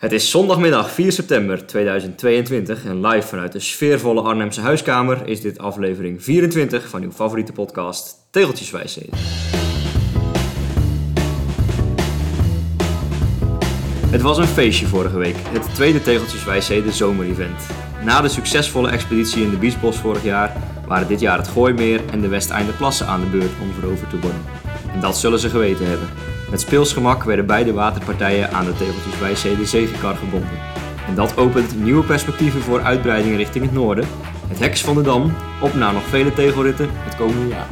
Het is zondagmiddag 4 september 2022 en live vanuit de sfeervolle Arnhemse huiskamer is dit aflevering 24 van uw favoriete podcast Tegeltjeswijsheden. Het was een feestje vorige week, het tweede Tegeltjeswijsheden zomerevent. Na de succesvolle expeditie in de Biesbos vorig jaar waren dit jaar het Gooimeer en de Westeinderplassen aan de beurt om veroverd te worden. En dat zullen ze geweten hebben. Met speelsgemak werden beide waterpartijen aan de Tegeltjeswijsheden zegenkar gebonden. En dat opent nieuwe perspectieven voor uitbreiding richting het noorden. Het Heks van de Dam, op naar nog vele tegelritten het komende jaar.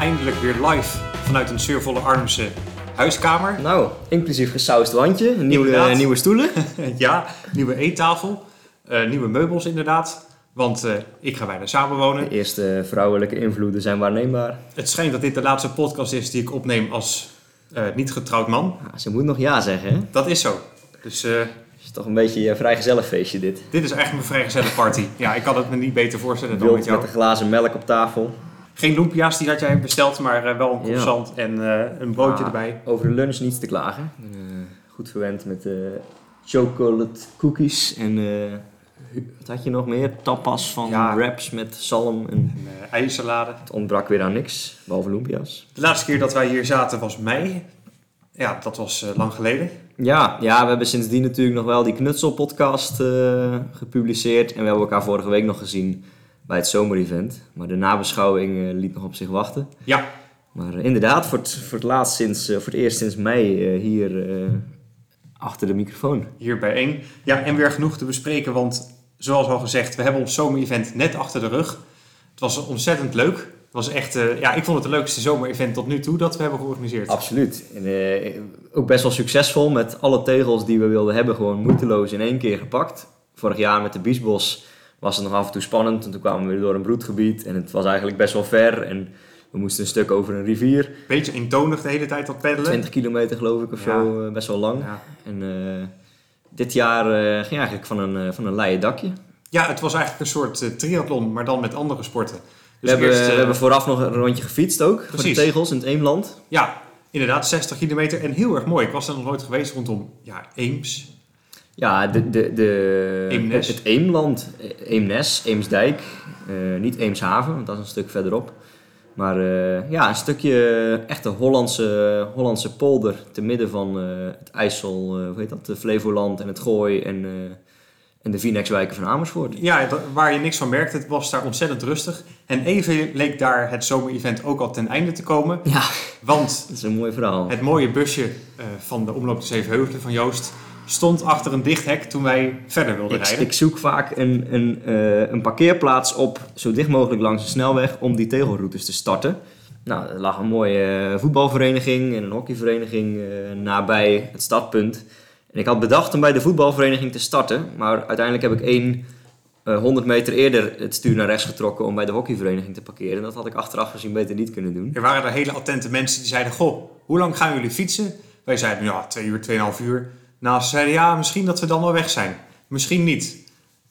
Eindelijk weer live vanuit een sfeervolle Arnhemse huiskamer. Nou, inclusief gesausd wandje, nieuwe, nieuwe stoelen. ja, nieuwe eettafel, eh, nieuwe meubels inderdaad. Want eh, ik ga bijna samenwonen. De eerste vrouwelijke invloeden zijn waarneembaar. Het schijnt dat dit de laatste podcast is die ik opneem als eh, niet getrouwd man. Ah, ze moet nog ja zeggen, hè? Dat is zo. Dus eh, Het is toch een beetje een vrijgezellig feestje dit. dit is echt mijn vrijgezelle party. Ja, ik kan het me niet beter voorstellen dan Wild met met jou. de glazen melk op tafel. Geen lumpia's, die had jij besteld, maar eh, wel een Ja. croissant en eh, een broodje Ah, erbij. Over de lunch niets te klagen. Goed verwend met chocolate cookies en wat had je nog meer? Tapas van Ja. wraps met zalm en Een uh, eiersalade. het ontbrak weer aan niks, behalve lumpia's. De laatste keer dat wij hier zaten was mei. Ja, dat was eh, lang geleden. Ja, ja, we hebben sindsdien natuurlijk nog wel die Knutsel-podcast eh, gepubliceerd. En we hebben elkaar vorige week nog gezien bij het zomerevent. Maar de nabeschouwing eh, liet nog op zich wachten. Ja, Maar eh, inderdaad, voor het, voor het laatst sinds, eh, voor het eerst sinds mei eh, hier eh, achter de microfoon. hier bijeen. Ja, en weer genoeg te bespreken, want zoals al gezegd, we hebben ons zomerevent net achter de rug. Het was ontzettend leuk. Het was echt, eh, ja, ik vond het het leukste zomerevent tot nu toe dat we hebben georganiseerd. Absoluut. En, eh, ook best wel succesvol met alle tegels die we wilden hebben, gewoon moeiteloos in één keer gepakt. Vorig jaar met de Biesbos was het nog af en toe spannend, en toen kwamen we weer door een broedgebied en het was eigenlijk best wel ver. En we moesten een stuk over een rivier, Beetje eentonig de hele tijd dat peddelen. 20 kilometer geloof ik of Ja. zo, eh, best wel lang. Ja. En dit jaar eh, ging eigenlijk van een, eh, van een leien dakje. ja, het was eigenlijk een soort eh, triathlon, maar dan met andere sporten. We, Dus hebben, eerst, we hebben vooraf nog een rondje gefietst ook, voor de Precies. tegels in het Eemland. Ja, inderdaad, 60 kilometer en heel erg mooi. Ik was er nog nooit geweest rondom ja, Eems. Ja, de, de, de, Eemnes. het Eemland, eh, Eemnes, Eemsdijk, niet Eemshaven, want dat is een stuk verderop. Maar eh, ja, een stukje echte Hollandse, Hollandse polder te midden van eh, het IJssel, eh, hoe heet dat, de Flevoland en het Gooi en, eh, en de Vinex-wijken van Amersfoort. Ja, waar je niks van merkte, het was daar ontzettend rustig. En even leek daar het zomerevent ook al ten einde te komen. Ja, Want dat is een mooi verhaal. Het mooie busje eh, van de Omloop de Zevenheuvelen van Joost stond achter een dicht hek toen wij verder wilden Ik, rijden. ik zoek vaak een, een, eh, een parkeerplaats op zo dicht mogelijk langs de snelweg om die tegelroutes te starten. Nou, er lag een mooie eh, voetbalvereniging en een hockeyvereniging eh, nabij het startpunt. En ik had bedacht om bij de voetbalvereniging te starten, maar uiteindelijk heb ik één eh, 100 meter eerder het stuur naar rechts getrokken om bij de hockeyvereniging te parkeren. Dat had ik achteraf gezien beter niet kunnen doen. Er waren er hele attente mensen die zeiden, goh, hoe lang gaan jullie fietsen? Wij zeiden, ja, twee uur, tweeënhalf uur. Nou, ze zeiden, ja, misschien dat we dan wel weg zijn. Misschien niet.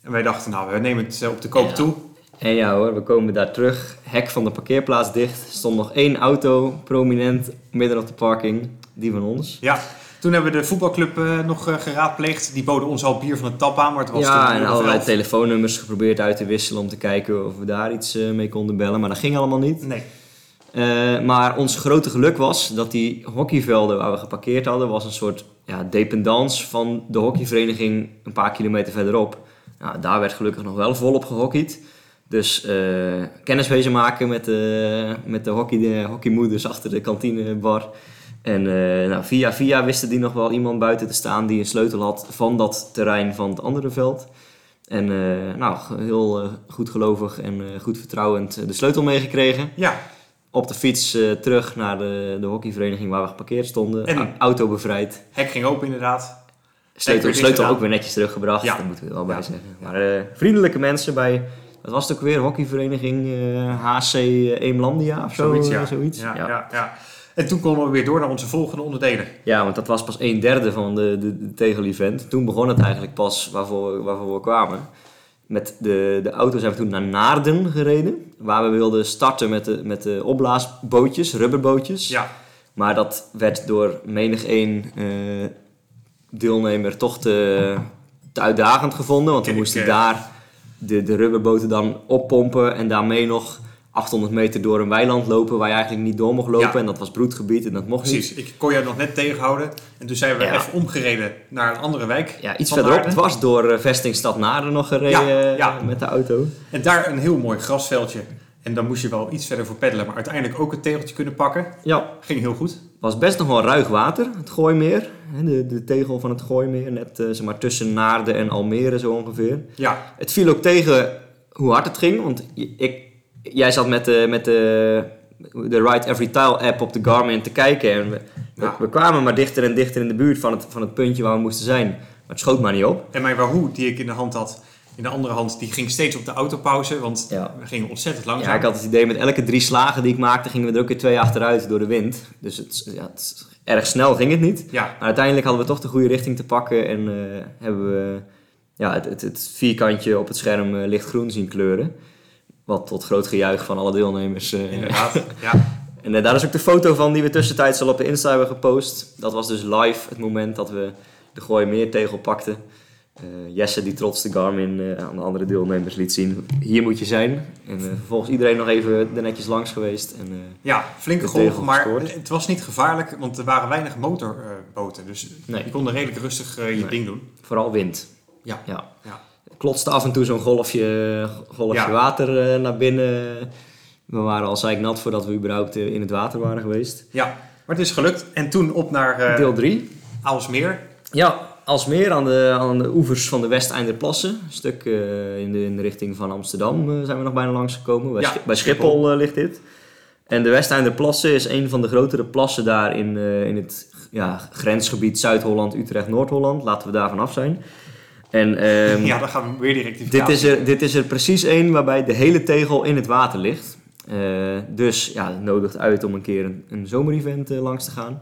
En wij dachten, nou, we nemen het eh, op de koop Ja. toe. En ja hoor, we komen daar terug. Hek van de parkeerplaats dicht. Stond nog één auto, prominent, midden op de parking. Die van ons. Ja, toen hebben we de voetbalclub eh, nog eh, geraadpleegd. Die boden ons al bier van de tap aan, maar het was ja, en allerlei telefoonnummers geprobeerd uit te wisselen om te kijken of we daar iets mee konden bellen. Maar dat ging allemaal niet. Nee, maar ons grote geluk was dat die hockeyvelden waar we geparkeerd hadden, was een soort ja, dependance van de hockeyvereniging een paar kilometer verderop. Nou, daar werd gelukkig nog wel volop gehockeyd. Dus eh kennis wezen maken met de, met de, hockey, de hockeymoeders achter de kantinebar. En eh, nou, via via wisten die nog wel iemand buiten te staan die een sleutel had van dat terrein van het andere veld. En eh, nou, heel eh, goed gelovig en goed vertrouwend de sleutel meegekregen ja, op de fiets eh, terug naar de, de hockeyvereniging waar we geparkeerd stonden. En- Auto bevrijd. hek ging open inderdaad. Sleutel, sleutel ook weer netjes teruggebracht. Ja. Dat moeten we wel bij Ja. zeggen. Maar eh, vriendelijke mensen bij, wat was het ook weer? Hockeyvereniging eh, HC Eemlandia of zo, Zoiets, ja. zoiets. Ja, Ja. En toen konden we weer door naar onze volgende onderdelen. Ja, want dat was pas een derde van de, de, de tegel-event. Toen begon het eigenlijk pas waarvoor, waarvoor we kwamen. Met de, de auto zijn we toen naar Naarden gereden. Waar we wilden starten met de, met de opblaasbootjes, rubberbootjes. Ja, Maar dat werd door menig een eh, deelnemer toch te, te uitdagend gevonden. Want we moesten eh. daar de, de rubberboten dan oppompen en daarmee nog 800 meter door een weiland lopen waar je eigenlijk niet door mocht lopen. Ja. En dat was broedgebied en dat mocht Precies, niet. ik kon jou nog net tegenhouden. En toen zijn we Ja. even omgereden naar een andere wijk. Ja, iets verderop. Het was door eh, vestingstad Naarden nog gereden Ja, eh, ja. met de auto. En daar een heel mooi grasveldje. En dan moest je wel iets verder voor peddelen, maar uiteindelijk ook het tegeltje kunnen pakken. Ja, Ging heel goed. was best nog wel ruig water, het Gooimeer. De, de tegel van het Gooimeer, net eh, zeg maar, tussen Naarden en Almere zo ongeveer. Ja, Het viel ook tegen hoe hard het ging, want ik, jij zat met de, met de, de Ride Every Tile app op de Garmin te kijken. En we, we- Ja. we kwamen maar dichter en dichter in de buurt van het, van het puntje waar we moesten zijn. Maar het schoot maar niet op. en mijn Wahoo die ik in de hand had, in de andere hand, die ging steeds op de autopauze. Want Ja. we gingen ontzettend langzaam. Ja, ik had het idee met elke drie slagen die ik maakte, gingen we er ook weer twee achteruit door de wind. Dus het, ja, het, erg snel ging het niet. Ja, Maar uiteindelijk hadden we toch de goede richting te pakken en eh, hebben we ja, het, het, het vierkantje op het scherm eh, lichtgroen zien kleuren. Wat tot groot gejuich van alle deelnemers. eh, inderdaad. ja. en eh, daar is ook de foto van die we tussentijds al op de Insta hebben gepost. Dat was dus live het moment dat we de Gooimeertegel pakten. Eh, Jesse die trots de Garmin aan de andere deelnemers liet zien. Hier moet je zijn. En vervolgens iedereen nog even er netjes langs geweest. En, ja, flinke golven, maar gescoord. het was niet gevaarlijk, want er waren weinig motorboten. dus Nee. je kon er redelijk rustig je Nee. ding doen. vooral wind. Ja. ja. Ja. Klotste af en toe zo'n golfje, golfje Ja. water eh, naar binnen. We waren al zeiknat voordat we überhaupt eh, in het water waren geweest. Ja, maar het is gelukt. En toen op naar eh Deel 3. Aalsmeer. Ja, Alsmeer aan de, aan de oevers van de Westeinderplassen. Een stuk in, de, in de richting van Amsterdam zijn we nog bijna langsgekomen. Bij, Ja, bij Schiphol, ligt dit. En de Westeinderplassen is een van de grotere plassen daar in, in het ja, grensgebied Zuid-Holland, Utrecht, Noord-Holland. Laten we daar vanaf zijn. En ehm, ja, dan gaan we weer die dit, is er, dit is er precies één waarbij de hele tegel in het water ligt. Eh, dus ja, het nodigt uit om een keer een, een zomerevent eh, langs te gaan.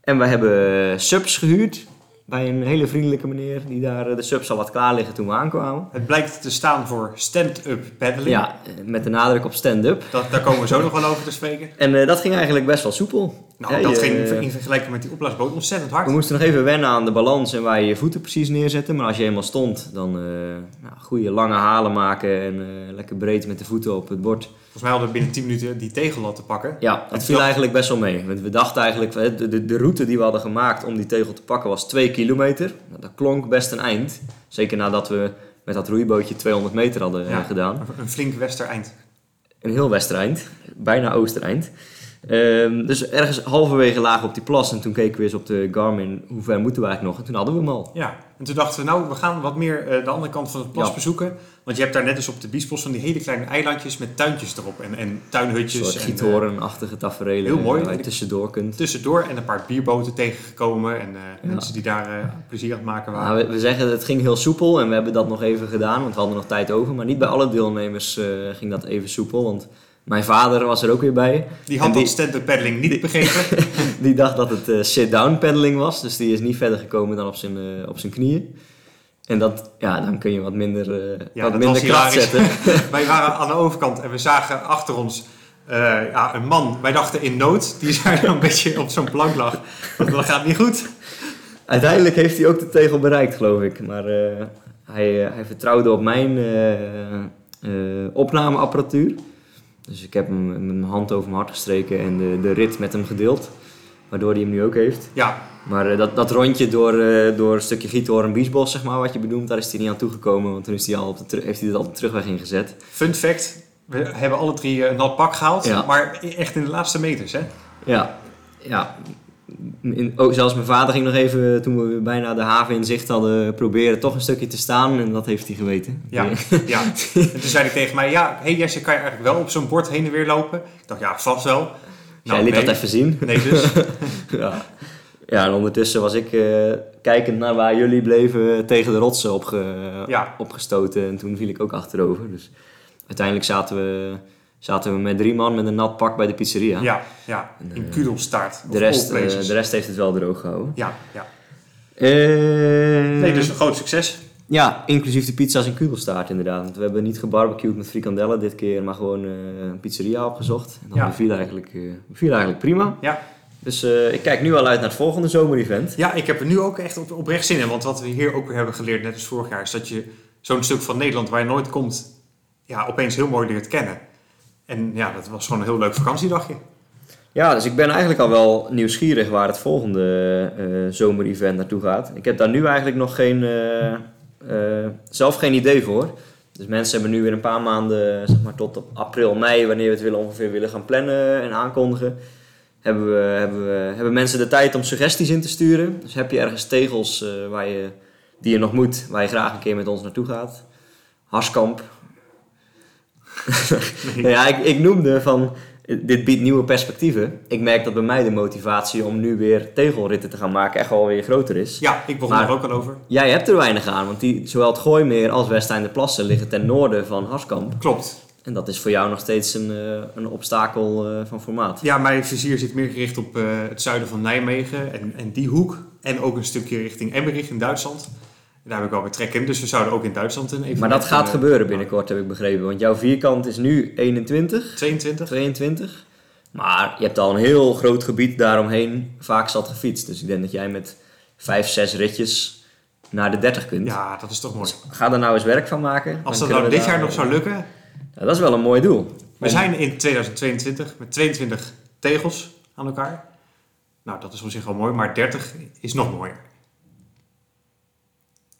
En we hebben subs gehuurd bij een hele vriendelijke meneer die daar eh, de subs al wat klaar liggen toen we aankwamen. Het blijkt te staan voor stand-up paddling. Ja, eh, met de nadruk op stand-up. Dat, daar komen we zo nog wel over te spreken. En eh, dat ging eigenlijk best wel soepel. Nou, dat ging in vergelijking met die opblaasboot ontzettend hard. We moesten nog even wennen aan de balans en waar je je voeten precies neerzetten. Maar als je eenmaal stond, dan nou, goede lange halen maken en lekker breed met de voeten op het bord. Volgens mij hadden we binnen 10 minuten die tegel al te pakken. Ja, het Ik viel dacht- eigenlijk best wel mee. Want we dachten eigenlijk, de, de, de route die we hadden gemaakt om die tegel te pakken was 2 kilometer. Nou, dat klonk best een eind. Zeker nadat we met dat roeibootje 200 meter hadden eh, Ja. gedaan. Een flink westereind. Een heel westereind, bijna oostereind. Ehm, dus ergens halverwege lagen we op die plas en toen keken we eens op de Garmin hoe ver moeten we eigenlijk nog. En toen hadden we hem al. Ja, en toen dachten we, nou, we gaan wat meer eh, de andere kant van het plas Ja. bezoeken. Want je hebt daar net als op de Biesbos van die hele kleine eilandjes met tuintjes erop. En, en Een tuinhutjes. soort en, eh, giethoornachtige tafereelen heel mooi. eh, waar je tussendoor kunt. tussendoor en een paar bierboten tegengekomen. En eh, Ja. mensen die daar plezier aan het maken waren. Nou, we, we zeggen het ging heel soepel en we hebben dat nog even gedaan, want we hadden nog tijd over. Maar niet bij alle deelnemers ging dat even soepel, want mijn vader was er ook weer bij. die had die- dat stand-up paddling niet begrepen. Die dacht dat het eh, sit-down paddling was, dus die is niet verder gekomen dan op zijn, eh, op zijn knieën. En dat, ja, dan kun je wat minder, eh, Ja, wat minder kracht zetten. Wij waren aan de overkant en we zagen achter ons ja, een man. Wij dachten in nood. Die daar een beetje op zo'n plank lag. Want dat gaat niet goed. Uiteindelijk heeft hij ook de tegel bereikt, geloof ik. Maar hij, hij vertrouwde op mijn opnameapparatuur. Dus ik heb hem met mijn hand over mijn hart gestreken en de, de rit met hem gedeeld. Waardoor hij hem nu ook heeft. Ja, Maar eh, dat, dat rondje door, eh, door een stukje Giethoorn en Biesbos, zeg maar, wat je benoemt, daar is hij niet aan toegekomen. Want toen is hij al op de heeft hij het al de terugweg ingezet. fun fact. We hebben alle drie een nat pak gehaald. Ja. Maar echt in de laatste meters, hè? Ja, ja. In, ook zelfs mijn vader ging nog even, toen we bijna de haven in zicht hadden, proberen toch een stukje te staan. En dat heeft hij geweten. Ja, ja. En toen zei hij tegen mij, ja, hey Jesse, kan je eigenlijk wel op zo'n bord heen en weer lopen? Ik dacht, ja, vast wel. Jij liet nee. dat even zien. Nee, dus. ja. ja, en ondertussen was ik eh, kijkend naar waar jullie bleven tegen de rotsen opge, Ja. opgestoten. En toen viel ik ook achterover. Dus uiteindelijk zaten we, zaten we met drie man met een nat pak bij de pizzeria. Ja, ja. In kudelstaart. De rest, eh, de rest heeft het wel droog gehouden. Ja, ja. Eh, Nee, dus een groot succes. Ja, inclusief de pizza's en kudelstaart inderdaad. Want we hebben niet gebarbecued met frikandellen dit keer, maar gewoon eh, een pizzeria opgezocht. En dat Ja. beviel, eigenlijk, eh, beviel eigenlijk prima. Ja. Dus eh, ik kijk nu al uit naar het volgende zomerevent. Ja, ik heb er nu ook echt op, oprecht zin in. Want wat we hier ook weer hebben geleerd, net als vorig jaar, is dat je zo'n stuk van Nederland waar je nooit komt, ja, opeens heel mooi leert kennen. En ja, dat was gewoon een heel leuk vakantiedagje. Ja, dus ik ben eigenlijk al wel nieuwsgierig waar het volgende eh zomerevent naartoe gaat. Ik heb daar nu eigenlijk nog geen, eh, eh, zelf geen idee voor. Dus mensen hebben nu weer een paar maanden, zeg maar tot april, mei, wanneer we het willen, ongeveer willen gaan plannen en aankondigen. Hebben, we, hebben, we, hebben mensen de tijd om suggesties in te sturen. Dus heb je ergens tegels waar je, die je nog moet, waar je graag een keer met ons naartoe gaat. Harskamp. Ja, ik, ik noemde van, dit biedt nieuwe perspectieven. Ik merk dat bij mij de motivatie om nu weer tegelritten te gaan maken echt wel weer groter is. Ja, ik begon Maar- er ook al over. Jij hebt er weinig aan, want die, zowel het Gooimeer als Westeinde Plassen liggen ten noorden van Harskamp. Klopt. En dat is voor jou nog steeds een, eh, een obstakel eh, van formaat. Ja, mijn vizier zit meer gericht op eh, het zuiden van Nijmegen en, en die hoek. En ook een stukje richting Emmerich in Duitsland. Daar heb ik wel weer trek in, dus we zouden ook in Duitsland een evenement Maar dat gaat gebeuren binnenkort, heb ik begrepen. Want jouw vierkant is nu 21, 22? 22. Maar je hebt al een heel groot gebied daaromheen vaak zat gefietst. Dus ik denk dat jij met 5, 6 ritjes naar de 30 kunt. Ja, dat is toch mooi. Ga er nou eens werk van maken. Als dat nou dit daar- jaar nog zou lukken. Ja, dat is wel een mooi doel. We zijn in 2022 met 22 tegels aan elkaar. Nou, dat is op zich wel mooi, maar 30 is nog mooier.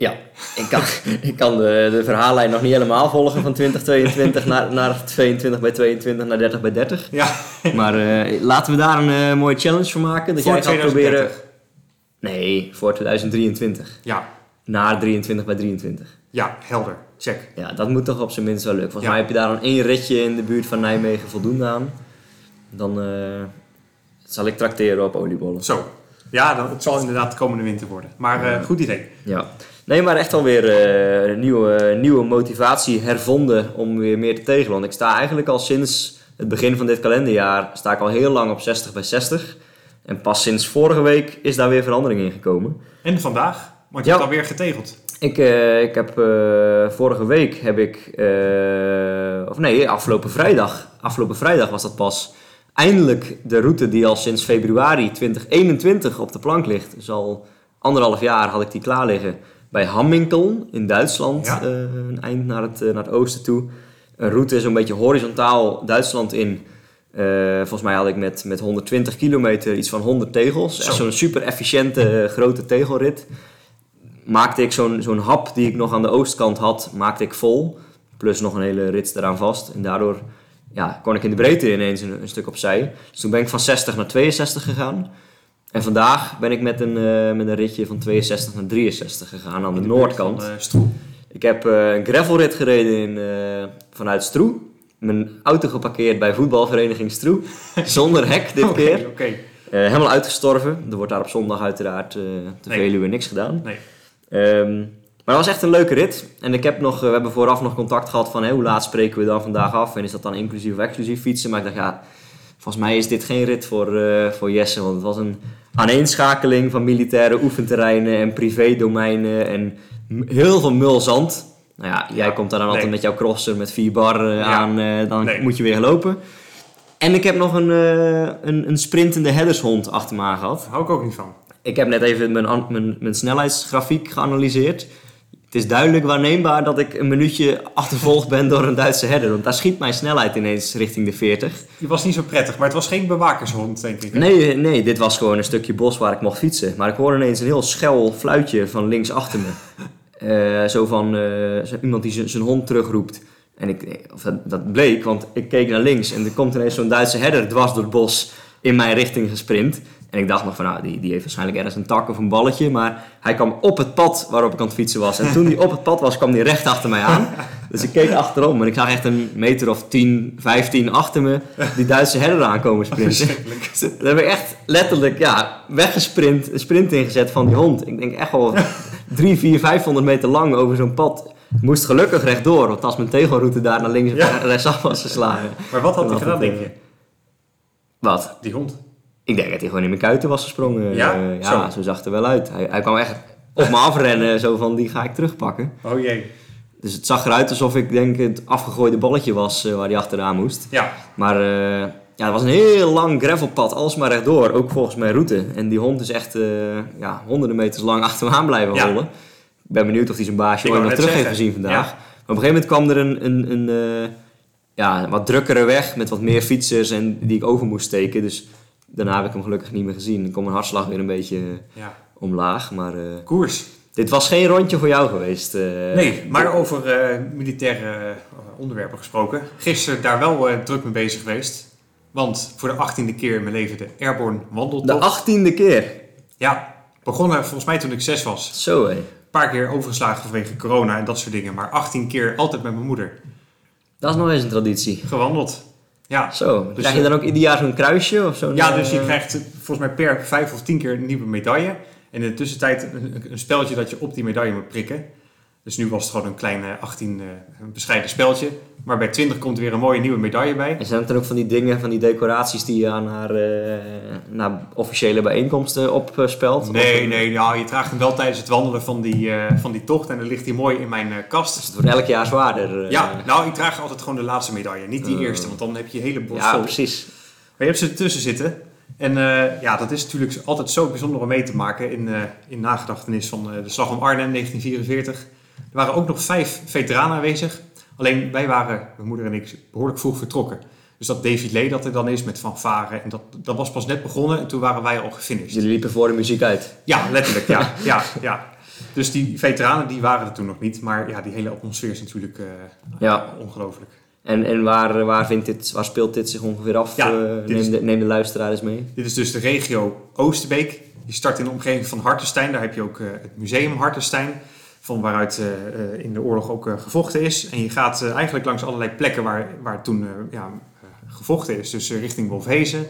Ja, ik kan, ik kan de, de verhaallijn nog niet helemaal volgen van 2022 naar, naar 22 bij 22 naar 30 bij 30. Ja, Maar eh, laten we daar een eh, mooie challenge van maken. Dat voor jij gaat 2030. proberen. Nee, voor 2023. Ja, Naar 23 bij 23. ja, helder. Check. Ja, dat moet toch op zijn minst wel lukken. Volgens Ja. mij heb je daar dan één ritje in de buurt van Nijmegen voldoende aan. Dan eh, zal ik trakteren op oliebollen. Zo. Ja, dan, het zal inderdaad de komende winter worden. Maar goed idee. Ja. Nee, maar echt alweer eh een nieuwe, nieuwe motivatie hervonden om weer meer te tegelen. Want ik sta eigenlijk al sinds het begin van dit kalenderjaar sta ik al heel lang op 60 bij 60. En pas sinds vorige week is daar weer verandering in gekomen. En vandaag, want je Ja. hebt alweer getegeld. Ik, eh, ik heb eh, vorige week heb ik, of nee, afgelopen vrijdag, afgelopen vrijdag was dat pas, eindelijk de route die al sinds februari 2021 op de plank ligt. Dus al anderhalf jaar had ik die klaar liggen bij Hamminkeln in Duitsland, Ja. eh, een eind naar het, eh, naar het oosten toe. Een route zo'n beetje horizontaal Duitsland in. Eh, volgens mij had ik met, met 120 kilometer iets van 100 tegels. Echt zo'n super efficiënte grote tegelrit maakte ik zo'n zo'n hap die ik nog aan de oostkant had, maakte ik vol. Plus nog een hele rits eraan vast. En daardoor ja, kon ik in de breedte ineens een, een stuk opzij. Dus toen ben ik van 60 naar 62 gegaan. En vandaag ben ik met een, eh, met een ritje van 62 naar 63 gegaan aan de, noordkant. van, eh. Ik heb eh, een gravelrit gereden in, vanuit Stroe. Mijn auto geparkeerd bij voetbalvereniging Stroe. Zonder hek dit Oké, keer. Oké, Eh, helemaal uitgestorven. Er wordt daar op zondag uiteraard te Nee. Veluwe niks gedaan. nee. Ehm, maar dat was echt een leuke rit. En ik heb nog, we hebben vooraf nog contact gehad van hé, hoe laat spreken we dan vandaag af? En is dat dan inclusief of exclusief fietsen? Maar ik dacht, ja, volgens mij is dit geen rit voor, voor Jesse. Want het was een aaneenschakeling van militaire oefenterreinen en privédomeinen en heel veel mulzand. Nou ja, jij Ja, komt daar dan altijd met jouw crosser met vier bar aan, eh, dan Nee. moet je weer lopen. En ik heb nog een, eh, een, een sprintende herdershond achter me aan gehad. Daar hou ik ook niet van. Ik heb net even mijn, mijn snelheidsgrafiek geanalyseerd. Het is duidelijk waarneembaar dat ik een minuutje achtervolgd ben door een Duitse herder. Want daar schiet mijn snelheid ineens richting de 40. Die was niet zo prettig, maar het was geen bewakershond, denk ik. hè? Nee, nee, dit was gewoon een stukje bos waar ik mocht fietsen. Maar ik hoorde ineens een heel schel fluitje van links achter me. Eh, zo van eh, iemand die zijn hond terugroept. En ik, of dat, dat bleek, want ik keek naar links en er komt ineens zo'n Duitse herder dwars door het bos in mijn richting gesprint. En ik dacht nog van, nou, die, die heeft waarschijnlijk ergens een tak of een balletje. Maar hij kwam op het pad waarop ik aan het fietsen was. En toen hij op het pad was, kwam hij recht achter mij aan. Dus ik keek achterom en ik zag echt een meter of 10, 15 achter me die Duitse herder aankomen sprinten. Dus Daar heb ik echt letterlijk ja, weggesprint, een sprint ingezet van die hond. Ik denk echt wel 3, 4, 500 meter lang over zo'n pad. Moest gelukkig rechtdoor, want als mijn tegelroute daar naar links Ja. en rechtsaf was geslagen. Maar wat had hij gedaan, denk je? eh, Wat? Die hond. Ik denk dat hij gewoon in mijn kuiten was gesprongen. Ja? Eh, ja, Zo. zo. zag het er wel uit. Hij, hij kwam echt op me afrennen, zo van die ga ik terugpakken. Oh jee. Dus het zag eruit alsof ik denk het afgegooide balletje was eh, waar hij achteraan moest. Ja, Maar eh, ja, het was een heel lang gravelpad, alsmaar rechtdoor. Ook volgens mijn route. En die hond is echt ja, honderden meters lang achter me aan blijven Ja. rollen. Ik ben benieuwd of hij zijn baasje ooit nog terug heeft gezien vandaag. Maar op een gegeven moment kwam er een, een, een ja, wat drukkere weg met wat meer fietsers en die ik over moest steken. Dus daarna heb ik hem gelukkig niet meer gezien. Dan kwam mijn hartslag weer een beetje eh, Ja. omlaag. Maar eh, Koers. dit was geen rondje voor jou geweest. eh. Nee, maar over militaire onderwerpen gesproken. Gisteren daar wel druk mee bezig geweest. Want voor de achttiende keer in mijn leven de Airborne De wandeltocht. achttiende keer. Ja, begonnen volgens mij toen ik zes was. Zo hé. Een paar keer overgeslagen vanwege corona en dat soort dingen. Maar 18 keer altijd met mijn moeder. Dat is nog eens een traditie. Gewandeld. Ja, Zo, Dus, krijg je dan ook ieder jaar zo'n kruisje of zo'n... ja dus je eh, krijgt eh, volgens mij per vijf of tien keer een nieuwe medaille. En in de tussentijd een, een spelletje dat je op die medaille moet prikken. Dus nu was het gewoon een klein eh, 18 eh, een bescheiden spelletje. Maar bij 20 komt er weer een mooie nieuwe medaille bij. En zijn het dan ook van die dingen, van die decoraties die je aan haar eh, naar officiële bijeenkomsten opspelt? Nee, Of- nee, nou, je draagt hem wel tijdens het wandelen van die, eh, van die tocht. En dan ligt hij mooi in mijn eh, Dus kast. het wordt elk jaar zwaarder. eh. Ja, nou, ik draag altijd gewoon de laatste medaille. Niet die eerste, want dan heb je je hele borst ja, vol. precies. Maar je hebt ze ertussen zitten. En eh, ja, dat is natuurlijk altijd zo bijzonder om mee te maken in, eh, in nagedachtenis van eh, de Slag om Arnhem 1944. Er waren ook nog vijf veteranen aanwezig. Alleen wij waren, mijn moeder en ik, behoorlijk vroeg vertrokken. Dus dat défilé dat er dan is met fanfare, en dat, dat was pas net begonnen en toen waren wij al gefinished. Jullie liepen voor de muziek uit. Ja, letterlijk, ja. ja, ja. Dus die veteranen die waren er toen nog niet. Maar ja, die hele atmosfeer is natuurlijk eh, Ja. ongelooflijk. En, en waar, waar, vindt dit, waar speelt dit zich ongeveer af? Ja, Eh, neem, is- de, neem de luisteraar eens mee. Dit is dus de regio Oosterbeek. Die start in de omgeving van Hartenstein. Daar heb je ook eh, het museum Hartenstein. Van waaruit eh, eh, in de oorlog ook eh, gevochten is. En je gaat eigenlijk langs allerlei plekken waar, waar toen ja, gevochten is. Dus richting Wolfhezen.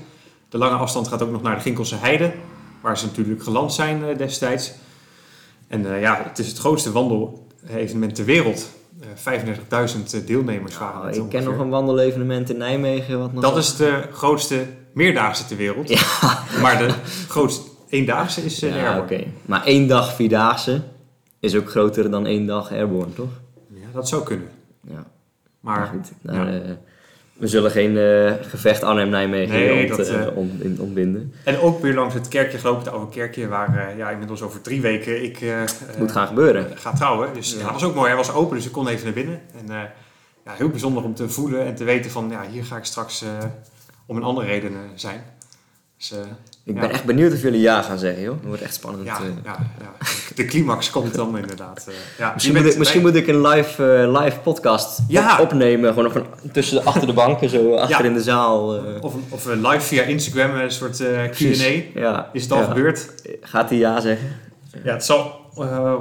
De lange afstand gaat ook nog naar de Ginkelse Heide. Waar ze natuurlijk geland zijn destijds. En ja, het is het grootste wandelevenement ter wereld. Eh 35.000 deelnemers waren Nou, het ik ken nog een wandelevenement in Nijmegen. Wat nog Dat is de grootste meerdaagse ter wereld. Maar de grootste eendaagse is de Ja, oké. Maar één dag Vierdaagse is ook groter dan één dag Airborne, toch? Ja, dat zou kunnen. Ja, Maar goed. Nou, eh, we zullen geen eh, gevecht Arnhem-Nijmegen Nee, ont, dat, eh, ont- in- ontbinden. En ook weer langs het kerkje gelopen, het oude kerkje, waar ja, inmiddels over drie weken ik moet gaan gebeuren. ga trouwen. Dus ja. Ja. dat was ook mooi. Hij was open, dus ik kon even naar binnen. En ja, heel bijzonder om te voelen en te weten van, ja, hier ga ik straks om een andere reden zijn. Dus Ik ben echt benieuwd of jullie ja gaan zeggen, joh. Dat wordt echt spannend. ja, eh. ja, de climax komt dan inderdaad. eh, ja. Misschien, moet ik, misschien moet ik een live, eh, live podcast op- opnemen. Gewoon een- tussen de, achter de banken, zo achter in de zaal. Of, of live via Instagram, een soort. Q&A. Ja. Is het al gebeurd? Gaat hij ja zeggen? Ja, het zal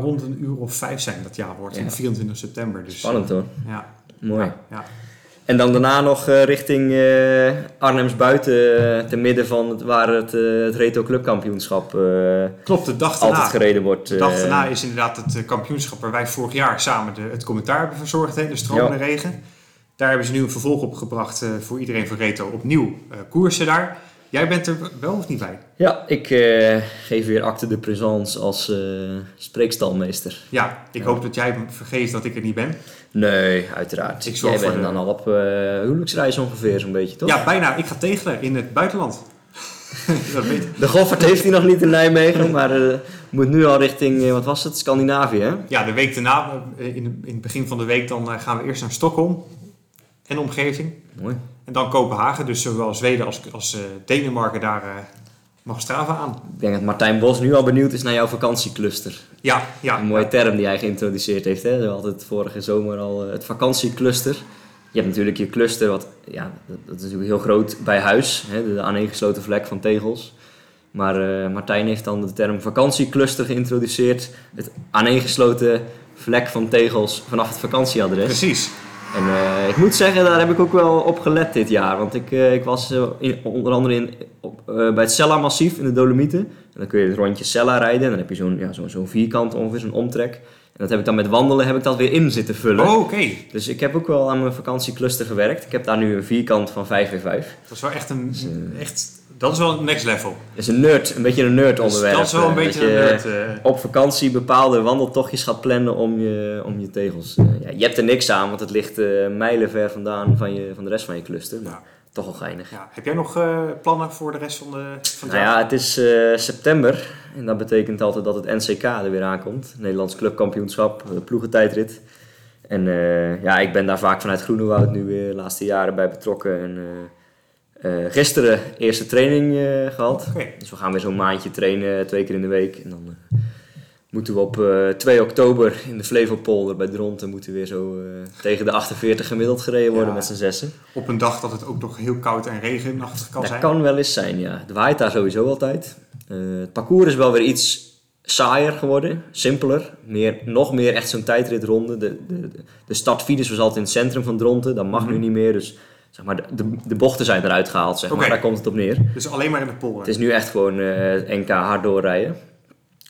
rond een uur of vijf zijn dat ja wordt, Ja. op 24 september. Dus, Spannend hoor. ja, Mooi. Ja. En dan daarna nog eh, richting eh, Arnhems buiten, eh, te midden van het, waar het, het Reto Clubkampioenschap Klopt, de dag daarna. altijd gereden wordt. De dag daarna is inderdaad het kampioenschap waar wij vorig jaar samen de, het commentaar hebben verzorgd, de stromende regen. Daar hebben ze nu een vervolg op gebracht voor iedereen van Reto. Opnieuw koersen daar. Jij bent er wel of niet bij? Ja, ik eh, geef weer acte de présence als eh, spreekstalmeester. Ja, ik Ja. hoop dat jij vergeet dat ik er niet ben. Nee, uiteraard. Ik Jij bent de- dan al op eh huwelijksreis ongeveer zo'n beetje, toch? Ja, bijna. Ik ga tegelen in het buitenland. dat weet De Goffert heeft hij nog niet in Nijmegen, maar moet nu al richting, wat was het, Scandinavië, hè? Ja, de week daarna, in, in het begin van de week, dan gaan we eerst naar Stockholm en omgeving. Mooi. En dan Kopenhagen, dus zowel Zweden als, als eh, Denemarken, daar eh, mag Strava aan. Ik denk dat Martijn Bos nu al benieuwd is naar jouw vakantiecluster. Ja, ja. Een mooie term die hij geïntroduceerd heeft. Hè? Altijd vorige zomer al eh, het vakantiecluster. Je hebt natuurlijk je cluster, wat, ja, dat, is natuurlijk heel groot bij huis. Hè? De aaneengesloten vlek van tegels. Maar Martijn heeft dan de term vakantiecluster geïntroduceerd. Het aaneengesloten vlek van tegels vanaf het vakantieadres. Precies. En eh, ik moet zeggen, daar heb ik ook wel op gelet dit jaar. Want ik, eh, ik was eh, in, onder andere in, op, bij het Sella-massief in de Dolomieten. En dan kun je het rondje Sella rijden. En dan heb je zo'n ja, zo'n zo'n vierkant ongeveer, zo'n omtrek. En dat heb ik dan met wandelen heb ik dat weer in zitten vullen. Oh, oké. Dus ik heb ook wel aan mijn vakantiecluster gewerkt. Ik heb daar nu een vierkant van 5x5. Dat is wel echt een... Echt, dat is wel een next level. Dat is een nerd, een beetje een nerd Dus onderwerp. dat is wel een eh, beetje dat een nerd. eh, op vakantie bepaalde wandeltochtjes gaat plannen om je, om je tegels. Eh, ja, je hebt er niks aan, want het ligt mijlen ver vandaan van, je, van de rest van je cluster. Maar Ja. toch wel geinig. Ja. Heb jij nog plannen voor de rest van, de, van het Nou jaar? ja, het is september en dat betekent altijd dat het NCK er weer aankomt. Nederlands Clubkampioenschap, de ploegentijdrit. En ja, ik ben daar vaak vanuit Groenewoud nu weer de laatste jaren bij betrokken. En eh, eh, gisteren eerste training eh, gehad. Dus we gaan weer zo'n maandje trainen, twee keer in de week. En dan eh, moeten we op eh 2 oktober in de Flevopolder bij Dronten moeten we weer zo eh, tegen de 48 gemiddeld gereden worden Ja. met z'n zessen. Op een dag dat het ook nog heel koud en regenachtig kan dat zijn. kan wel eens zijn, ja. Het waait daar sowieso altijd. Eh, het parcours is wel weer iets saaier geworden, simpeler. Meer, nog meer echt zo'n tijdritronde. De, de, de startfiles was altijd in het centrum van Dronten. Dat mag nu Mhm. niet meer, dus zeg maar, de, de, bochten zijn eruit gehaald, zeg maar. Daar komt het op neer. Dus alleen maar in de polder. Het is nu echt gewoon eh, NK hard doorrijden.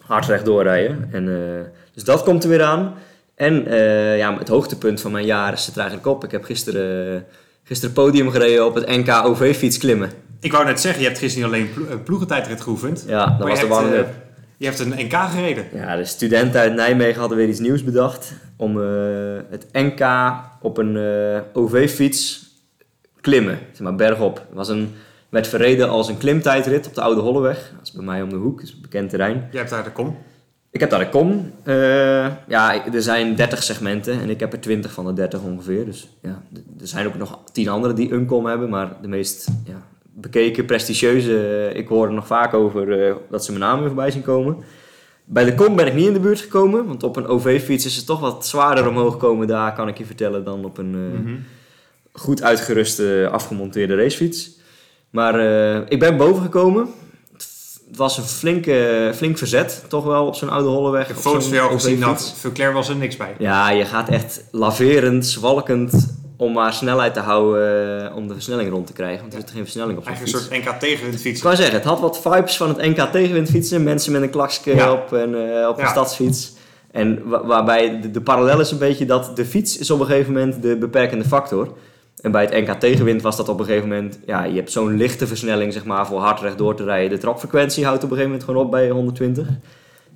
Hard recht doorrijden. En, eh, dus dat komt er weer aan. En eh, ja, het hoogtepunt van mijn jaar zit er eigenlijk op. Ik heb gisteren, gisteren podium gereden op het NK OV-fiets klimmen. Ik wou net zeggen, je hebt gisteren niet alleen plo ploegentijdrit geoefend. Ja, dat was de warming-up. eh, je hebt een NK gereden. Ja, de studenten uit Nijmegen hadden weer iets nieuws bedacht. Om het NK op een OV-fiets klimmen. Zeg maar bergop. Het was een, werd verreden als een klimtijdrit op de Oude Holleweg. Dat is bij mij om de hoek, dat is een bekend terrein. Jij hebt daar de kom. Ik heb daar de kom. Eh, ja, er zijn 30 segmenten en ik heb er 20 van de 30 ongeveer. Dus ja, er zijn ook nog 10 anderen die een kom hebben. Maar de meest ja, bekeken, prestigieuze, eh, ik hoor er nog vaak over eh, dat ze mijn naam weer voorbij zien komen. Bij de kom ben ik niet in de buurt gekomen, want op een OV-fiets is het toch wat zwaarder omhoog komen daar, kan ik je vertellen, dan op een Mhm. Goed uitgeruste, afgemonteerde racefiets. Maar eh, ik ben boven gekomen. Het was een flinke, flink verzet, toch wel, op zo'n oude holleweg. Ik heb op foto's van jou gezien, dat Verclair was er niks bij. Ja, je gaat echt laverend, zwalkend om maar snelheid te houden eh, om de versnelling rond te krijgen. Want er zit geen versnelling op Eigenlijk fiets. een soort NK tegenwind Ik wou zeggen, het had wat vibes van het NK tegenwind fietsen. Mensen met een klakske Ja. op, en, eh, op een stadsfiets. En wa- waarbij de, de parallel is een beetje dat de fiets is op een gegeven moment de beperkende factor. En bij het NK tegenwind was dat op een gegeven moment... Ja, je hebt zo'n lichte versnelling zeg maar, voor hard rechtdoor te rijden. De trapfrequentie houdt op een gegeven moment gewoon op bij 120.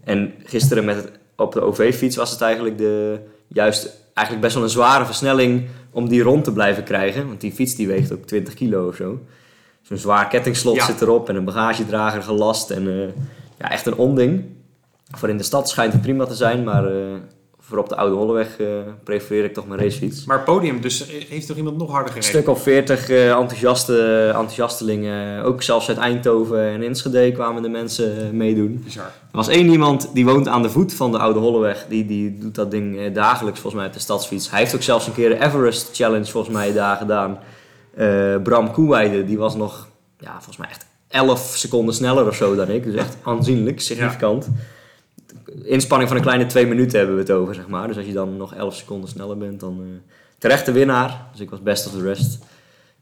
En gisteren met het, op de OV-fiets was het eigenlijk de, juist eigenlijk best wel een zware versnelling om die rond te blijven krijgen. Want die fiets die weegt ook 20 kilo of zo. Zo'n zwaar kettingslot Ja. zit erop en een bagagedrager gelast. En eh, ja, echt een onding. Voor in de stad schijnt het prima te zijn, maar eh, voor op de Oude Holleweg eh, prefereer ik toch mijn racefiets. Maar podium, dus heeft toch iemand nog harder Een gereden? stuk of 40 eh, enthousiaste, enthousiastelingen, ook zelfs uit Eindhoven en Enschede kwamen de mensen eh, meedoen. Bizar. Er was één iemand die woont aan de voet van de Oude Holleweg. Die, die doet dat ding eh, dagelijks volgens mij op de stadsfiets. Hij heeft ook zelfs een keer de Everest Challenge volgens mij daar gedaan. Eh, Bram Koeweide, die was nog ja, volgens mij echt 11 seconden sneller of zo dan ik. Dus echt aanzienlijk, significant. Inspanning van een kleine twee minuten hebben we het over, zeg maar. Dus als je dan nog 11 seconden sneller bent, dan uh, terecht de winnaar. Dus ik was best of the rest.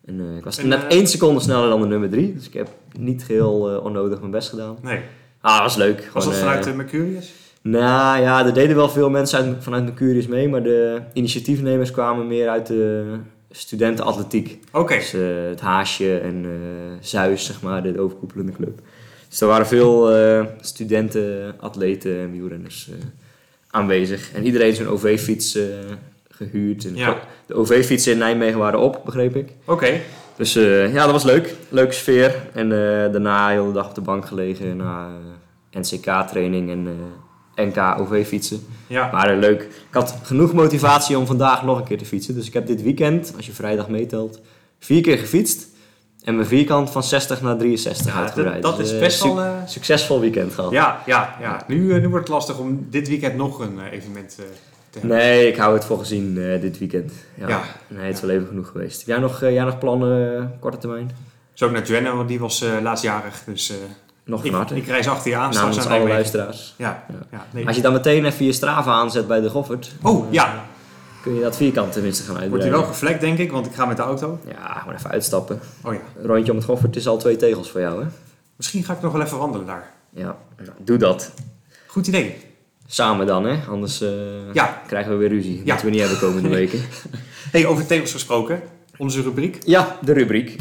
En uh, ik was En, net uh, één seconde sneller dan de nummer drie. Dus ik heb niet geheel uh, onnodig mijn best gedaan. Nee. Ah, was leuk. Was dat Gewoon, vanuit eh, de Mercurius? nou ja, er deden wel veel mensen uit, vanuit Mercurius mee, maar de initiatiefnemers kwamen meer uit de studentenatletiek. Oké. Dus eh, het Haasje en eh Zeus, zeg maar, de overkoepelende club. Dus er waren veel eh, studenten, atleten en wielrenners eh, aanwezig. En iedereen zo'n OV-fiets eh, gehuurd. En Ja. De OV-fietsen in Nijmegen waren op, begreep ik. Oké. Dus ja, dat was leuk. Leuke sfeer. En daarna de hele dag op de bank gelegen na NCK-training en NK OV-fietsen. Ja. Maar leuk. Ik had genoeg motivatie om vandaag nog een keer te fietsen. Dus ik heb dit weekend, als je vrijdag meetelt, vier keer gefietst. En mijn vierkant van 60 naar 63 Ja, uitgebreid. dat, dat Dus, is eh, best wel... eh, Succesvol weekend gehad. ja, ja, ja. Nu, eh, nu wordt het lastig om dit weekend nog een evenement te hebben. Nee, ik hou het voor gezien dit weekend. Ja. Ja. Nee, het is wel even genoeg geweest. Heb jij nog, jij nog plannen, korte termijn? Zo naar Joanna, want die was laatstjarig. Dus Nog ik, ik reis achter je aan. Namens alle luisteraars. Ja, Ja. ja. nee. Als je dan meteen even je Strava aanzet bij de Goffert, Oh, ja. Kun je dat vierkant tenminste gaan Wordt uitbreiden. hij wel geflekt, denk ik, want ik ga met de auto. Ja, gewoon even uitstappen. Oh ja. Rondje om het Goffert is al twee tegels voor jou, hè? Misschien ga ik nog wel even wandelen daar. Ja, nou, doe dat. Goed idee. Samen dan, hè? Anders eh, Ja. krijgen we weer ruzie. Dat Ja. we niet hebben komende weken. Hey, over tegels gesproken. Onze rubriek. Ja, de rubriek.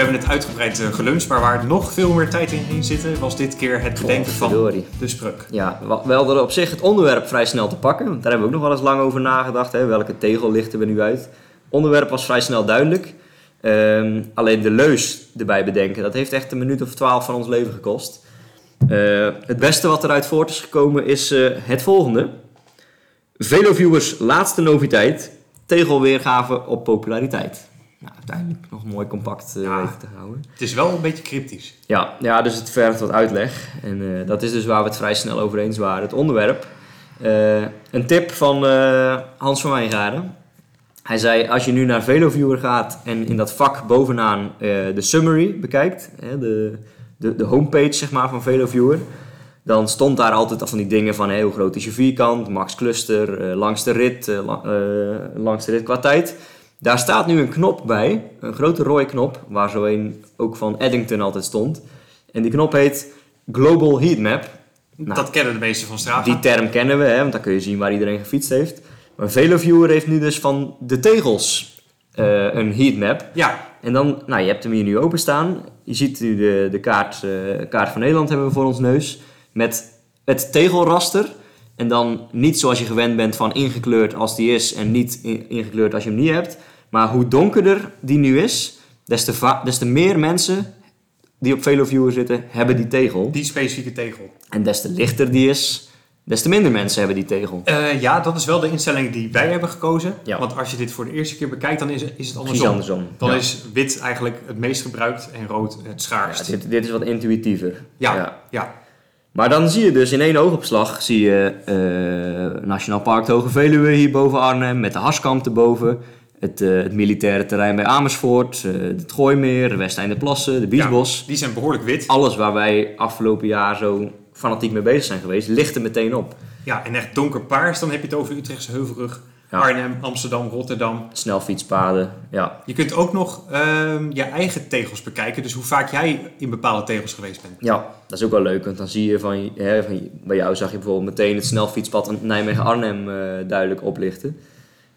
We hebben het uitgebreid uh, geluncht, maar waar nog veel meer tijd in ging zitten, was dit keer het bedenken van de spruk. Ja, we hadden op zich het onderwerp vrij snel te pakken. Want daar hebben we ook nog wel eens lang over nagedacht. Hè? Welke tegel lichten we nu uit? Het onderwerp was vrij snel duidelijk. Ehm, alleen de leus erbij bedenken, dat heeft echt een minuut of twaalf van ons leven gekost. Uh, het beste wat eruit voort is gekomen is uh, het volgende. Veloviewers laatste noviteit, tegelweergave op populariteit. Nou, uiteindelijk nog mooi compact uh, ja, te houden. Het is wel een beetje cryptisch. Ja, ja dus het vergt wat uitleg. En uh, dat is dus waar we het vrij snel over eens waren. Het onderwerp. Uh, een tip van Hans van Wijngaarden. Hij zei, als je nu naar Veloviewer gaat en in dat vak bovenaan de summary bekijkt, de, de, de homepage zeg maar, van Veloviewer, dan stond daar altijd al van die dingen van hey, hoe groot is je vierkant, max cluster, langs de rit, langs de rit qua tijd. Daar staat nu een knop bij, een grote rode knop, waar zo een ook van Eddington altijd stond. En die knop heet Global Heatmap. Nou, dat kennen de meeste van Strava. Die term kennen we, hè, want dan kun je zien waar iedereen gefietst heeft. Maar Veloviewer heeft nu dus van de tegels uh, een heatmap. Ja. En dan, nou, je hebt hem hier nu openstaan. Je ziet nu de, de kaart, uh, kaart van Nederland hebben we voor ons neus. Met het tegelraster. En dan niet zoals je gewend bent van ingekleurd als die is en niet ingekleurd als je hem niet hebt. Maar hoe donkerder die nu is, des te, des te meer mensen die op VeloViewer zitten, hebben die tegel. Die specifieke tegel. En des te lichter die is, des te minder mensen hebben die tegel. Uh, ja, dat is wel de instelling die wij hebben gekozen. Ja. Want als je dit voor de eerste keer bekijkt, dan is, is het andersom. andersom. Dan is wit eigenlijk het meest gebruikt en rood het schaarst. Ja, dit, dit, is wat intuïtiever. Ja, ja. Maar dan zie je dus in één oogopslag zie je uh, Nationaal Park de Hoge Veluwe hier boven Arnhem met de Harskamp erboven het, uh, het militaire terrein bij Amersfoort, uh, het Gooimeer, de Westeindeplassen, de Biesbos. Ja, die zijn behoorlijk wit. Alles waar wij afgelopen jaar zo fanatiek mee bezig zijn geweest, ligt er meteen op. Ja, en echt donkerpaars, dan heb je het over Utrechtse Heuvelrug, Arnhem, Amsterdam, Rotterdam. Snelfietspaden, ja. Je kunt ook nog uh, je eigen tegels bekijken, dus hoe vaak jij in bepaalde tegels geweest bent. Ja, dat is ook wel leuk, want dan zie je van, hè, van bij jou zag je bijvoorbeeld meteen het snelfietspad Nijmegen-Arnhem uh, duidelijk oplichten.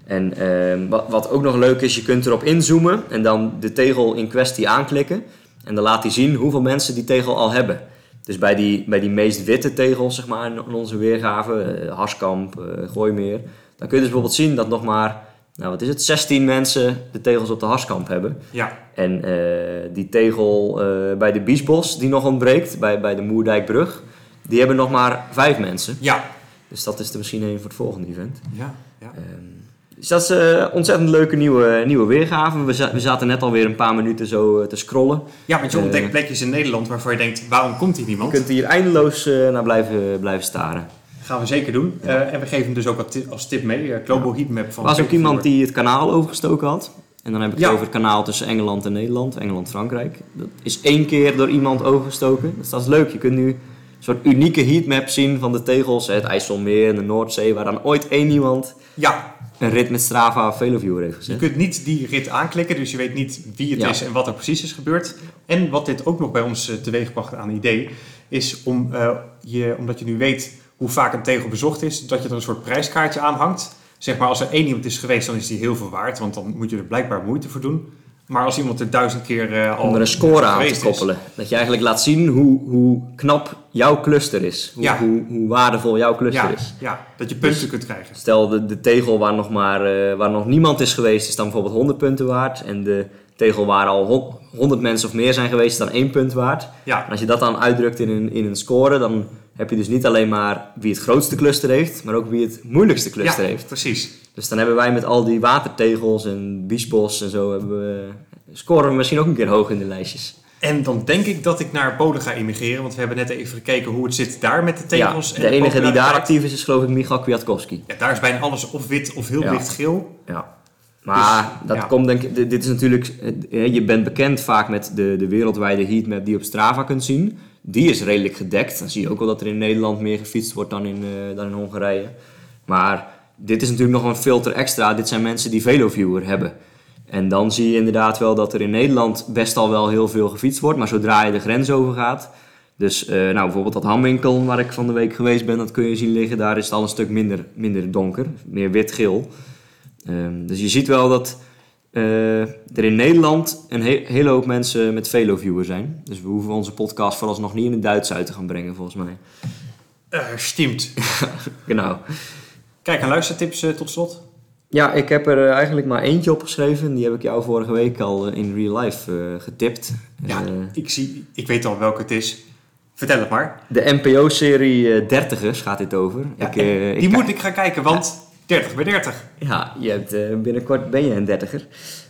En uh, wat, wat ook nog leuk is, je kunt erop inzoomen en dan de tegel in kwestie aanklikken. En dan laat hij zien hoeveel mensen die tegel al hebben. Dus bij die, bij die meest witte tegels, zeg maar, in onze weergave, uh, Harskamp, uh, Gooimeer, dan kun je dus bijvoorbeeld zien dat nog maar, nou wat is het, 16 mensen de tegels op de Harskamp hebben. Ja. En uh, die tegel bij de Biesbos, die nog ontbreekt, bij, bij de Moerdijkbrug, die hebben nog maar 5 mensen. Ja. Dus dat is er misschien een voor het volgende event. Ja, ja. Um, dus dat is een uh, ontzettend leuke nieuwe, nieuwe weergave. We, we zaten net alweer een paar minuten zo te scrollen. Ja, want je ontdekt plekjes in Nederland waarvan je denkt, waarom komt hier niemand? Je kunt hier eindeloos naar blijven, blijven staren. Gaan we zeker doen. Ja. en we geven hem dus ook als tip mee. Global ja. Heatmap van... Was ook iemand die het kanaal overgestoken had. En dan heb ik het over het kanaal tussen Engeland en Nederland. Engeland-Frankrijk. Dat is één keer door iemand overgestoken. Dus dat is leuk. Je kunt nu een soort unieke heatmap zien van de tegels. Het IJsselmeer en de Noordzee. Waar dan ooit één iemand... Ja, een rit met Strava of Veloviewer heeft gezet. Je kunt niet die rit aanklikken, dus je weet niet wie het ja. is en wat er precies is gebeurd. En wat dit ook nog bij ons uh, teweegbracht aan idee, is om, uh, je, omdat je nu weet hoe vaak een tegel bezocht is, dat je er een soort prijskaartje aan hangt. Zeg maar, als er één iemand is geweest, dan is die heel veel waard, want dan moet je er blijkbaar moeite voor doen. Maar als iemand er duizend keer uh, al Om er een score aan te koppelen. Is. Dat je eigenlijk laat zien hoe, hoe knap jouw cluster is. Hoe, ja. hoe, hoe waardevol jouw cluster ja. is. Ja, dat je punten dus kunt krijgen. Stel, de, de tegel waar nog, maar, uh, waar nog niemand is geweest, is dan bijvoorbeeld 100 punten waard. En de tegel waar al 100 mensen of meer zijn geweest, is dan 1 punt waard. Ja. En als je dat dan uitdrukt in een, in een score, dan heb je dus niet alleen maar wie het grootste cluster heeft, maar ook wie het moeilijkste cluster ja, heeft. precies. Dus dan hebben wij met al die watertegels en biesbos en zo, hebben we, scoren we misschien ook een keer hoog in de lijstjes. En dan denk ik dat ik naar Polen ga immigreren, want we hebben net even gekeken hoe het zit daar met de tegels. Ja, de, en enige die daar actief is, is geloof ik Michal Kwiatkowski. Ja, daar is bijna alles of wit of heel Ja. licht geel. Ja. Maar Dus, dat ja. komt denk ik, dit dit is natuurlijk, eh, je bent bekend vaak met de, de wereldwijde heatmap die je op Strava kunt zien. Die is redelijk gedekt. Dan zie je ook wel dat er in Nederland meer gefietst wordt dan in, eh, dan in Hongarije. Maar dit is natuurlijk nog een filter extra. Dit zijn mensen die Veloviewer hebben. En dan zie je inderdaad wel dat er in Nederland best al wel heel veel gefietst wordt. Maar zodra je de grens over gaat. Dus eh, nou, bijvoorbeeld dat hamwinkel waar ik van de week geweest ben, dat kun je zien liggen. Daar is het al een stuk minder, minder donker. Meer wit-geel. Ehm, dus je ziet wel dat eh, er in Nederland een he- hele hoop mensen met Velo-viewer zijn. Dus we hoeven onze podcast vooralsnog niet in het Duits uit te gaan brengen, volgens mij. Eh stimmt. Genau. Kijk, en luistertips eh, tot slot. Ja, ik heb er eigenlijk maar eentje opgeschreven. Die heb ik jou vorige week al in real life getipt. Ja, Eh, ik, zie, ik weet al welke het is. Vertel het maar. de NPO-serie Dertigers gaat dit over. Ja, ik, die moet ik gaan kijken, want 30 bij 30. Ja, je hebt, eh, binnenkort ben je een dertiger.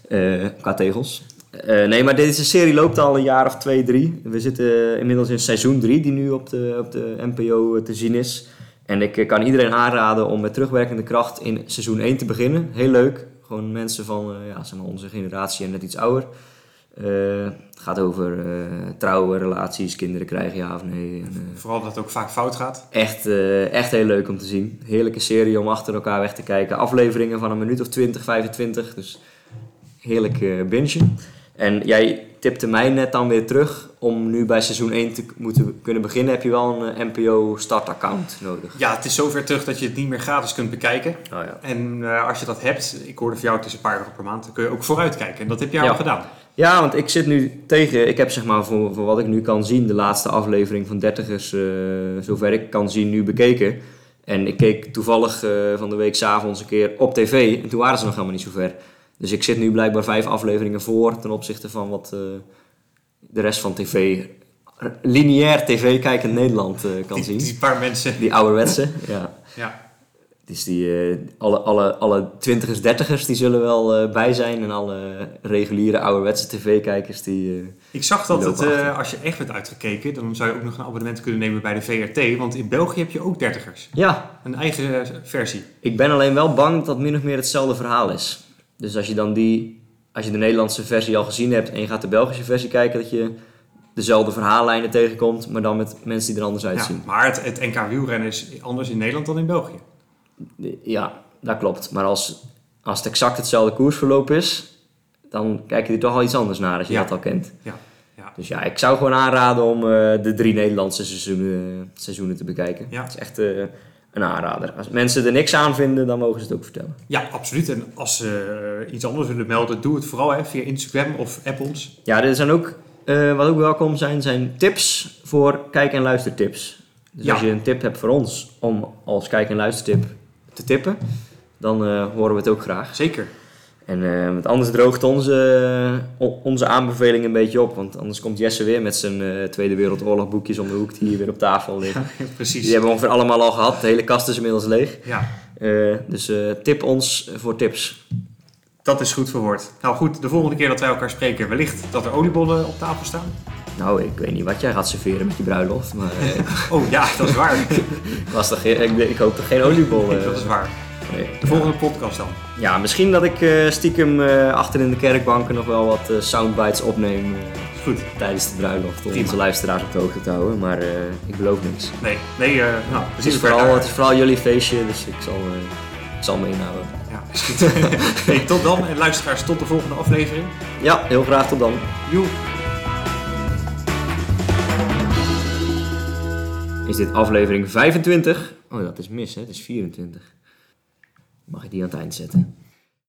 eh qua tegels. Eh, nee, maar deze serie loopt al een jaar of twee, drie. We zitten inmiddels in seizoen drie, die nu op de, op de NPO te zien is. En ik kan iedereen aanraden om met terugwerkende kracht in seizoen 1 te beginnen. Heel leuk. Gewoon mensen van ja, zeg onze generatie en net iets ouder. Eh, het gaat over eh, trouwen, relaties, kinderen krijgen, ja of nee. En, eh, Vooral dat het ook vaak fout gaat. Echt, echt heel leuk om te zien. Heerlijke serie om achter elkaar weg te kijken. Afleveringen van een minuut of 20, 25. Dus heerlijk eh bingen. En jij tipte mij net dan weer terug. Om nu bij seizoen 1 te moeten kunnen beginnen, heb je wel een NPO startaccount nodig. Ja, het is zover terug dat je het niet meer gratis kunt bekijken. Oh ja. En als je dat hebt, ik hoorde van jou, het is een paar euro per maand, dan kun je ook vooruit kijken. En dat heb jij Ja. al gedaan. Ja, want ik zit nu tegen. Ik heb zeg maar voor, voor wat ik nu kan zien, de laatste aflevering van Dertigers, eh zover ik kan zien, nu bekeken. En ik keek toevallig eh, van de week s'avonds een keer op tv. En toen waren ze nog helemaal niet zo ver. Dus ik zit nu blijkbaar vijf afleveringen voor ten opzichte van wat eh, de rest van tv, lineair tv kijkend Nederland eh, kan Die, zien. die paar mensen. Die ouderwetse, ja. Ja. Dus die, eh, alle, alle, alle twintigers, dertigers die zullen wel eh, bij zijn. En alle reguliere ouderwetse tv-kijkers die... eh, Ik zag dat het, als je echt bent uitgekeken, dan zou je ook nog een abonnement kunnen nemen bij de VRT. Want in België heb je ook dertigers. Ja, Een eigen versie. ik ben alleen wel bang dat dat min of meer hetzelfde verhaal is. Dus als je dan die... Als je de Nederlandse versie al gezien hebt en je gaat de Belgische versie kijken... dat je dezelfde verhaallijnen tegenkomt, maar dan met mensen die er anders Ja, uitzien. maar het, het NK wielrennen is anders in Nederland dan in België. Ja, dat klopt. Maar als, als het exact hetzelfde koersverloop is... dan kijk je er toch al iets anders naar als je Ja. dat al kent. Ja, ja. Dus ja, ik zou gewoon aanraden om eh, de drie Nederlandse seizoenen, seizoenen te bekijken. Ja. Het is echt eh, een aanrader. Als mensen er niks aan vinden, dan mogen ze het ook vertellen. Ja, absoluut. En als ze eh, iets anders willen melden, doe het vooral hè, via Instagram of app ons. Ja, er zijn ook, wat ook welkom zijn, zijn tips voor kijk- en luistertips. Dus Ja. als je een tip hebt voor ons om als kijk- en luistertip te tippen, dan eh, horen we het ook graag. Zeker. En eh, want anders droogt onze, o- onze aanbeveling een beetje op. Want anders komt Jesse weer met zijn eh, Tweede Wereldoorlog boekjes om de hoek die hier weer op tafel liggen. Precies. Die hebben we ongeveer allemaal al gehad. De hele kast is inmiddels leeg. Ja, Eh, dus eh, tip ons voor tips. dat is goed verwoord. Nou goed, de volgende keer dat wij elkaar spreken, wellicht dat er oliebollen op tafel staan. Nou, ik weet niet wat jij gaat serveren met je bruiloft. Maar eh, Oh ja, dat is waar. was toch, ik, ik hoop toch geen oliebol. eh, dat is waar. nee. De volgende podcast dan. Ja, misschien dat ik eh, stiekem eh, achter in de kerkbanken nog wel wat eh, soundbites opneem eh, goed. tijdens de bruiloft. Om Prima. onze luisteraars op de hoogte te houden. Maar eh, ik beloof niks. Nee, nee, eh, nou, Het precies. is, vooral, het is vooral jullie feestje, dus ik zal, eh, ik zal me inhouden. Ja, is goed. nee, tot dan en luisteraars, tot de volgende aflevering. Ja, heel graag tot dan. Joe. Is dit aflevering 25? Oh, dat is mis, hè? Het is 24. Mag ik die aan het eind zetten?